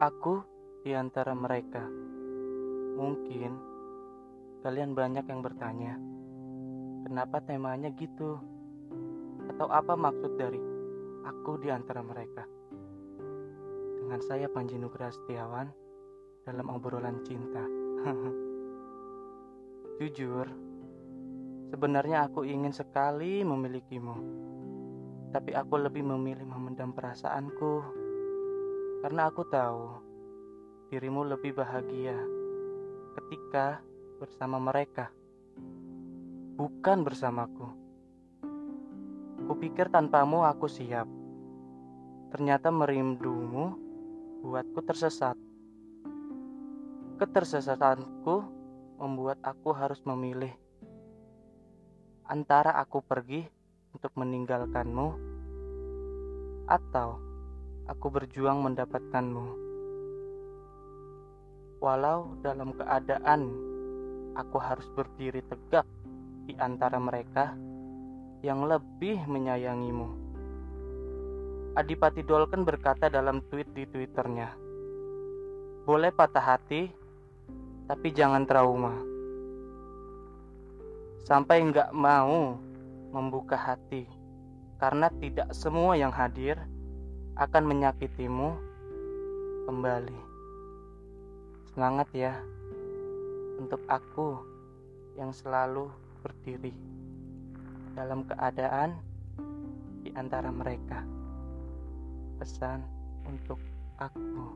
Aku di antara mereka. Mungkin kalian banyak yang bertanya, kenapa temanya gitu? Atau apa maksud dari aku di antara mereka? Dengan saya Panji Nugraha Setiawan dalam obrolan cinta. Jujur, sebenarnya aku ingin sekali memilikimu. Tapi aku lebih memilih memendam perasaanku. Karena aku tahu dirimu lebih bahagia ketika bersama mereka, bukan bersamaku. Kupikir tanpamu aku siap. Ternyata merindumu buatku tersesat. Ketersesatanku membuat aku harus memilih antara aku pergi untuk meninggalkanmu atau aku berjuang mendapatkanmu. Walau dalam keadaan aku harus berdiri tegak di antara mereka yang lebih menyayangimu. Adipati Dolken berkata dalam tweet di Twitternya, boleh patah hati, tapi jangan trauma. Sampai nggak mau membuka hati, karena tidak semua yang hadir akan menyakitimu kembali. Semangat ya untuk aku yang selalu berdiri dalam keadaan di antara mereka. Pesan untuk aku.